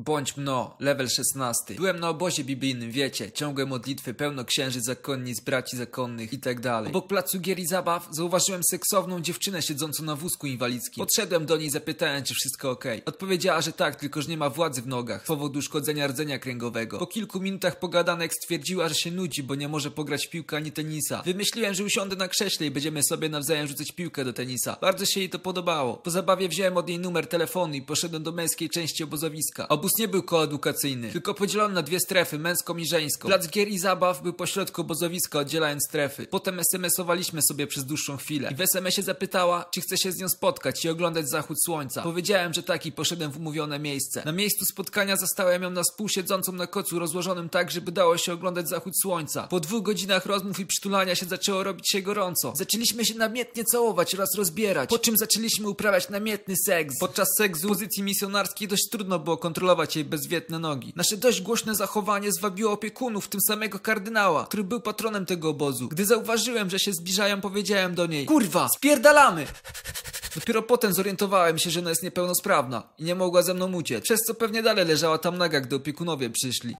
Bądź mno, level 16. Byłem na obozie biblijnym, wiecie, ciągłe modlitwy, pełno księży zakonnic, braci zakonnych i tak. Obok placu gier i zabaw zauważyłem seksowną dziewczynę siedzącą na wózku inwalidzkim. Podszedłem do niej i zapytałem, czy wszystko ok. Odpowiedziała, że tak, tylko że nie ma władzy w nogach z powodu uszkodzenia rdzenia kręgowego. Po kilku minutach pogadanek stwierdziła, że się nudzi, bo nie może pograć w piłkę ani tenisa. Wymyśliłem, że usiądę na krześle i będziemy sobie nawzajem rzucać piłkę do tenisa. Bardzo się jej to podobało. Po zabawie wziąłem od niej numer telefonu i poszedłem do męskiej części obozowiska. Obóz nie był koedukacyjny, tylko podzielony na dwie strefy, męską i żeńską. Plac gier i zabaw był pośrodku obozowiska, oddzielając strefy. Potem SMS-owaliśmy sobie przez dłuższą chwilę. I w SMS-ie zapytała, czy chce się z nią spotkać i oglądać zachód słońca. Powiedziałem, że tak i poszedłem w umówione miejsce. Na miejscu spotkania zastałem ją na spół siedzącą na kocu rozłożonym tak, żeby dało się oglądać zachód słońca. Po dwóch godzinach rozmów i przytulania się zaczęło robić się gorąco. Zaczęliśmy się namiętnie całować oraz rozbierać, po czym zaczęliśmy uprawiać namiętny seks. Podczas seksu pozycji misjonarskiej dość trudno było kontrolować jej bezwietne nogi. Nasze dość głośne zachowanie zwabiło opiekunów, tym samego kardynała, który był patronem tego obozu. Gdy zauważyłem, że się zbliżają, powiedziałem do niej: Kurwa, spierdalamy! Dopiero potem zorientowałem się, że ona jest niepełnosprawna i nie mogła ze mną uciec, przez co pewnie dalej leżała tam naga, gdy opiekunowie przyszli.